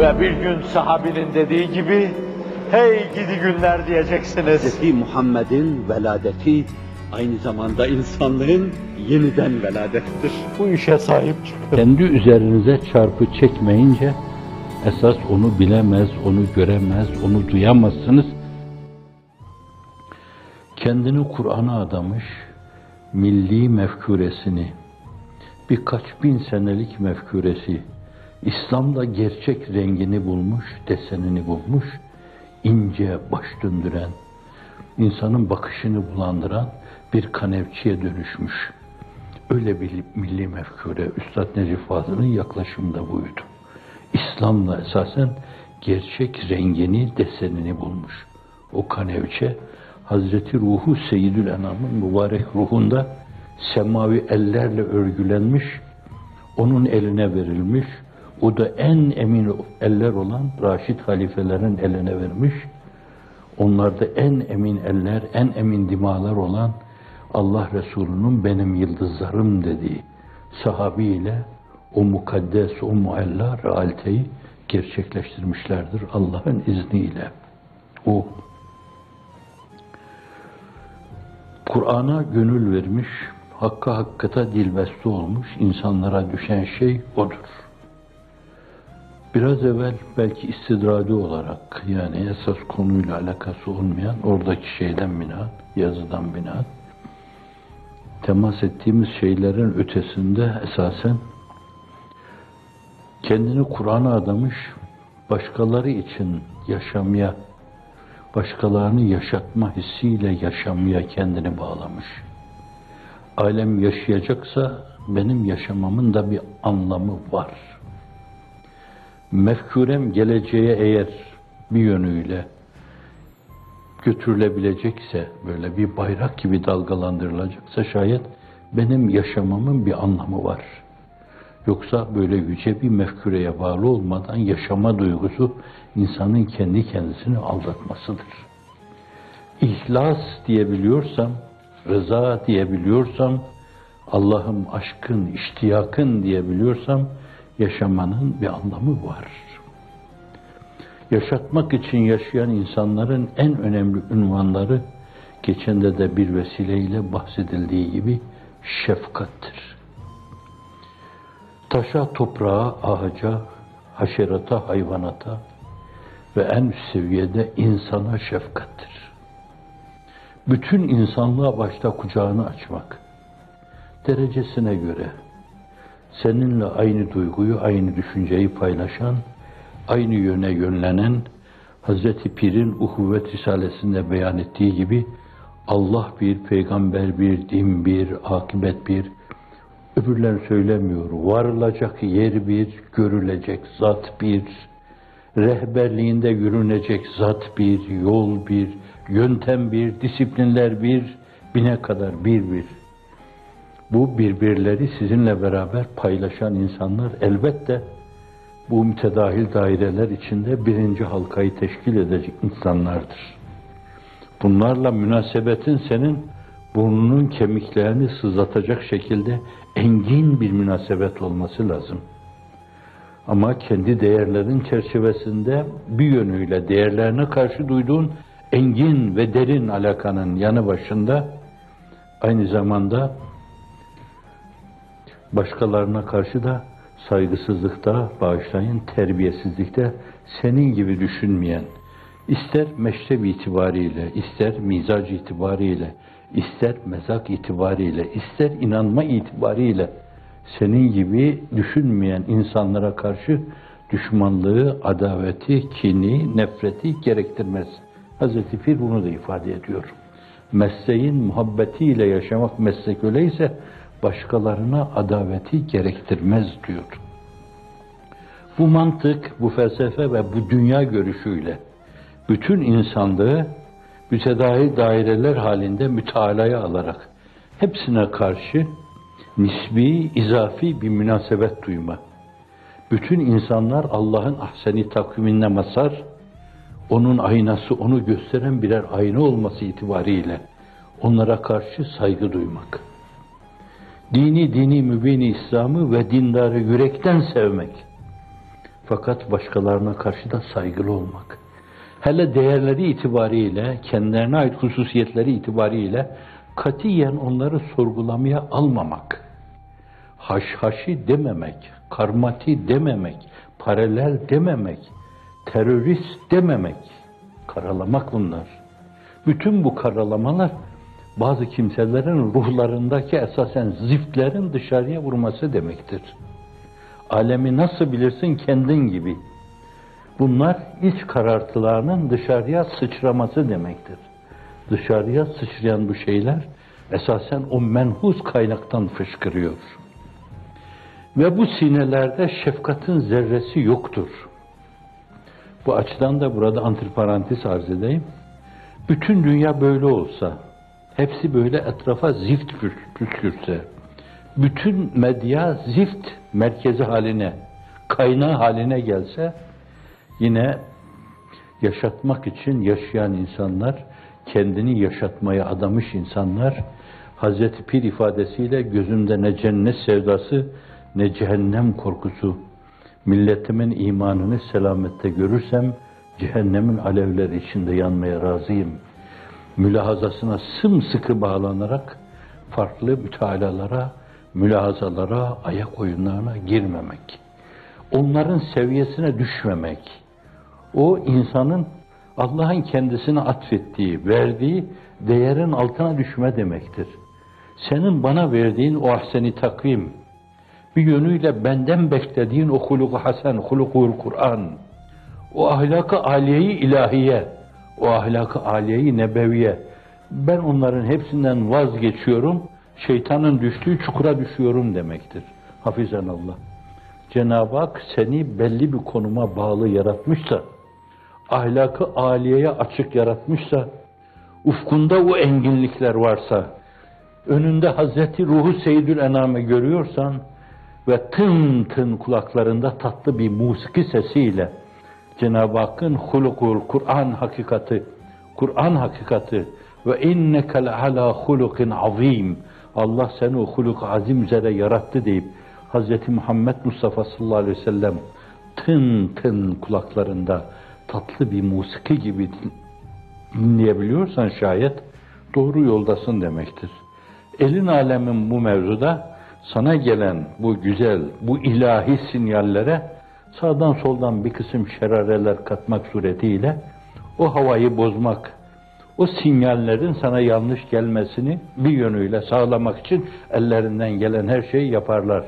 Ve bir gün sahabinin dediği gibi, hey gidi günler diyeceksiniz. Hz. Muhammed'in veladeti aynı zamanda insanlığın yeniden veladettir. Bu işe sahip çıkın. Kendi üzerinize çarpı çekmeyince esas onu bilemez, onu göremez, onu duyamazsınız. Kendini Kur'an'a adamış, milli mefkuresini, birkaç bin senelik mefkuresi, İslam'da gerçek rengini bulmuş, desenini bulmuş, ince, baş döndüren, insanın bakışını bulandıran bir kanevçiye dönüşmüş. Öyle bir milli mefkure Üstad Necip Fazıl'ın yaklaşımı buydu. İslam'la esasen gerçek rengini, desenini bulmuş. O kanevçe Hazreti Ruhu Seyyidül Enam'ın mübarek ruhunda semavi ellerle örgülenmiş, onun eline verilmiş, o da en emin eller olan Raşid halifelerin eline vermiş. Onlarda en emin eller, en emin dimalar olan Allah Resulü'nün benim yıldızlarım dediği sahabiyle o mukaddes, o mualla realiteyi gerçekleştirmişlerdir Allah'ın izniyle. O Kur'an'a gönül vermiş, hakka hakikata dilbeste olmuş insanlara düşen şey odur. Biraz evvel belki istidradi olarak yani esas konuyla alakası olmayan oradaki şeyden binaat, yazıdan binaat temas ettiğimiz şeylerin ötesinde esasen kendini Kur'an'a adamış, başkaları için yaşamaya, başkalarını yaşatma hissiyle yaşamaya kendini bağlamış. Alem yaşayacaksa benim yaşamamın da bir anlamı var. Mefkurem geleceğe eğer bir yönüyle götürülebilecekse, böyle bir bayrak gibi dalgalandırılacaksa şayet benim yaşamamın bir anlamı var. Yoksa böyle yüce bir mefküreye bağlı olmadan yaşama duygusu insanın kendi kendisini aldatmasıdır. İhlas diyebiliyorsam, rıza diyebiliyorsam, Allah'ım aşkın, iştiyakın diyebiliyorsam yaşamanın bir anlamı var. Yaşatmak için yaşayan insanların en önemli ünvanları geçende de bir vesileyle bahsedildiği gibi şefkattir. Taşa, toprağa, ağaca, haşerata, hayvanata ve en üst seviyede insana şefkattir. Bütün insanlığa başta kucağını açmak, derecesine göre seninle aynı duyguyu, aynı düşünceyi paylaşan, aynı yöne yönlenen, Hazreti Pir'in uhuvvet risalesinde beyan ettiği gibi Allah bir, peygamber bir, din bir, akibet bir, öbürler söylemiyor. Varılacak yer bir, görülecek zat bir, rehberliğinde yürünecek zat bir, yol bir, yöntem bir, disiplinler bir, bine kadar bir bir. Bu birbirleri sizinle beraber paylaşan insanlar elbette bu mütedahil daireler içinde birinci halkayı teşkil edecek insanlardır. Bunlarla münasebetin senin burnunun kemiklerini sızlatacak şekilde engin bir münasebet olması lazım. Ama kendi değerlerin çerçevesinde bir yönüyle değerlerine karşı duyduğun engin ve derin alakanın yanı başında aynı zamanda başkalarına karşı da saygısızlıkta, bağışlayın, terbiyesizlikte senin gibi düşünmeyen, ister meşrep itibariyle, ister mizac itibariyle, ister mezak itibariyle, ister inanma itibariyle senin gibi düşünmeyen insanlara karşı düşmanlığı, adaveti, kini, nefreti gerektirmez. Hazreti Pir bunu da ifade ediyor. Mesleğin muhabbetiyle yaşamak meslek öyleyse başkalarına adaveti gerektirmez diyor. Bu mantık, bu felsefe ve bu dünya görüşüyle bütün insanlığı mütedahil daireler halinde mütalaya alarak hepsine karşı nisbi, izafi bir münasebet duyma. Bütün insanlar Allah'ın ahseni takvimine masar, onun aynası, onu gösteren birer ayna olması itibariyle onlara karşı saygı duymak. Dini, dini mübini İslam'ı ve dindarı yürekten sevmek. Fakat başkalarına karşı da saygılı olmak. Hele değerleri itibariyle, kendilerine ait hususiyetleri itibariyle katiyen onları sorgulamaya almamak. Haşhaşi dememek, karmati dememek, paralel dememek, terörist dememek. Karalamak bunlar. Bütün bu karalamalar bazı kimselerin ruhlarındaki esasen ziftlerin dışarıya vurması demektir. Alemi nasıl bilirsin kendin gibi. Bunlar iç karartılarının dışarıya sıçraması demektir. Dışarıya sıçrayan bu şeyler esasen o menhus kaynaktan fışkırıyor. Ve bu sinelerde şefkatin zerresi yoktur. Bu açıdan da burada antiparantez arz edeyim. Bütün dünya böyle olsa, hepsi böyle etrafa zift püskürse, bütün medya zift merkezi haline, kaynağı haline gelse, yine yaşatmak için yaşayan insanlar, kendini yaşatmaya adamış insanlar, Hazreti Pir ifadesiyle gözümde ne cennet sevdası ne cehennem korkusu, milletimin imanını selamette görürsem, cehennemin alevleri içinde yanmaya razıyım. Mülahazasına sımsıkı bağlanarak farklı mütealalara, mülahazalara, ayak oyunlarına girmemek. Onların seviyesine düşmemek. O insanın Allah'ın kendisine atfettiği, verdiği değerin altına düşme demektir. Senin bana verdiğin o ahseni takvim, bir yönüyle benden beklediğin o huluku hasen, hulukul Kur'an, o ahlakı aliyeyi ilahiye, o ahlakı aliyeyi nebeviye, ben onların hepsinden vazgeçiyorum, şeytanın düştüğü çukura düşüyorum demektir. Hafizan Allah. Cenab-ı Hak seni belli bir konuma bağlı yaratmışsa, ahlakı aliyeye açık yaratmışsa, ufkunda o enginlikler varsa, önünde Hazreti Ruhu Seyyidül Enam'ı görüyorsan ve tın tın kulaklarında tatlı bir musiki sesiyle Cenab-ı Hakk'ın hulukul Kur'an hakikati, Kur'an hakikati ve inneke leala hulukin azim Allah seni o huluk azim üzere yarattı deyip Hz. Muhammed Mustafa sallallahu aleyhi ve sellem tın tın kulaklarında tatlı bir musiki gibi dinleyebiliyorsan şayet doğru yoldasın demektir. Elin alemin bu mevzuda sana gelen bu güzel, bu ilahi sinyallere sağdan soldan bir kısım şerareler katmak suretiyle o havayı bozmak, o sinyallerin sana yanlış gelmesini bir yönüyle sağlamak için ellerinden gelen her şeyi yaparlar.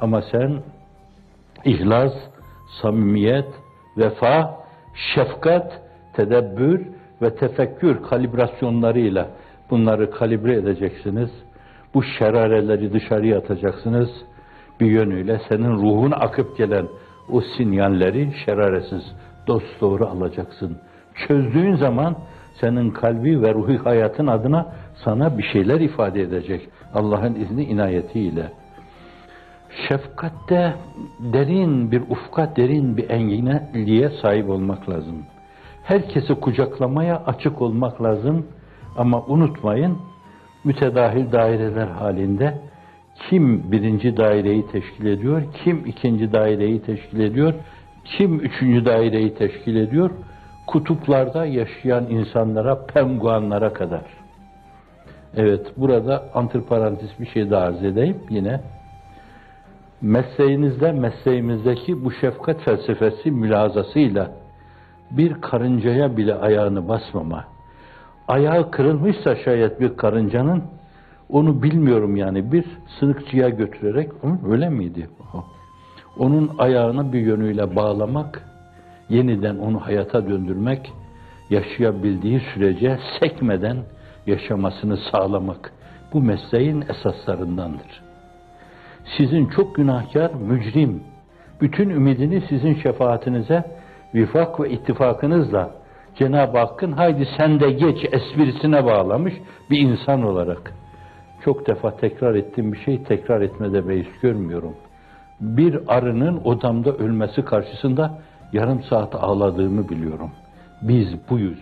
Ama sen ihlas, samimiyet, vefa, şefkat, tedebbür ve tefekkür kalibrasyonlarıyla bunları kalibre edeceksiniz. Bu şerareleri dışarıya atacaksınız. Bir yönüyle senin ruhuna akıp gelen o sinyalleri şeraresiz dost doğru alacaksın. Çözdüğün zaman senin kalbi ve ruhi hayatın adına sana bir şeyler ifade edecek. Allah'ın izni inayetiyle. Şefkatte derin bir ufka, derin bir enginliğe sahip olmak lazım. Herkesi kucaklamaya açık olmak lazım. Ama unutmayın, mütedahil daireler halinde kim birinci daireyi teşkil ediyor, kim ikinci daireyi teşkil ediyor, kim üçüncü daireyi teşkil ediyor, kutuplarda yaşayan insanlara, penguanlara kadar. Evet, burada antiparantez bir şey daha arz edeyim yine. Mesleğinizde, mesleğimizdeki bu şefkat felsefesi mülazasıyla bir karıncaya bile ayağını basmama, ayağı kırılmışsa şayet bir karıncanın, onu bilmiyorum yani bir sınıkçıya götürerek, öyle miydi? Onun ayağını bir yönüyle bağlamak, yeniden onu hayata döndürmek, yaşayabildiği sürece sekmeden yaşamasını sağlamak, bu mesleğin esaslarındandır. Sizin çok günahkar, mücrim, bütün ümidini sizin şefaatinize, vifak ve ittifakınızla Cenab-ı Hakk'ın haydi sen de geç esprisine bağlamış bir insan olarak. Çok defa tekrar ettiğim bir şey tekrar etmede beis görmüyorum. Bir arının odamda ölmesi karşısında yarım saat ağladığımı biliyorum. Biz buyuz.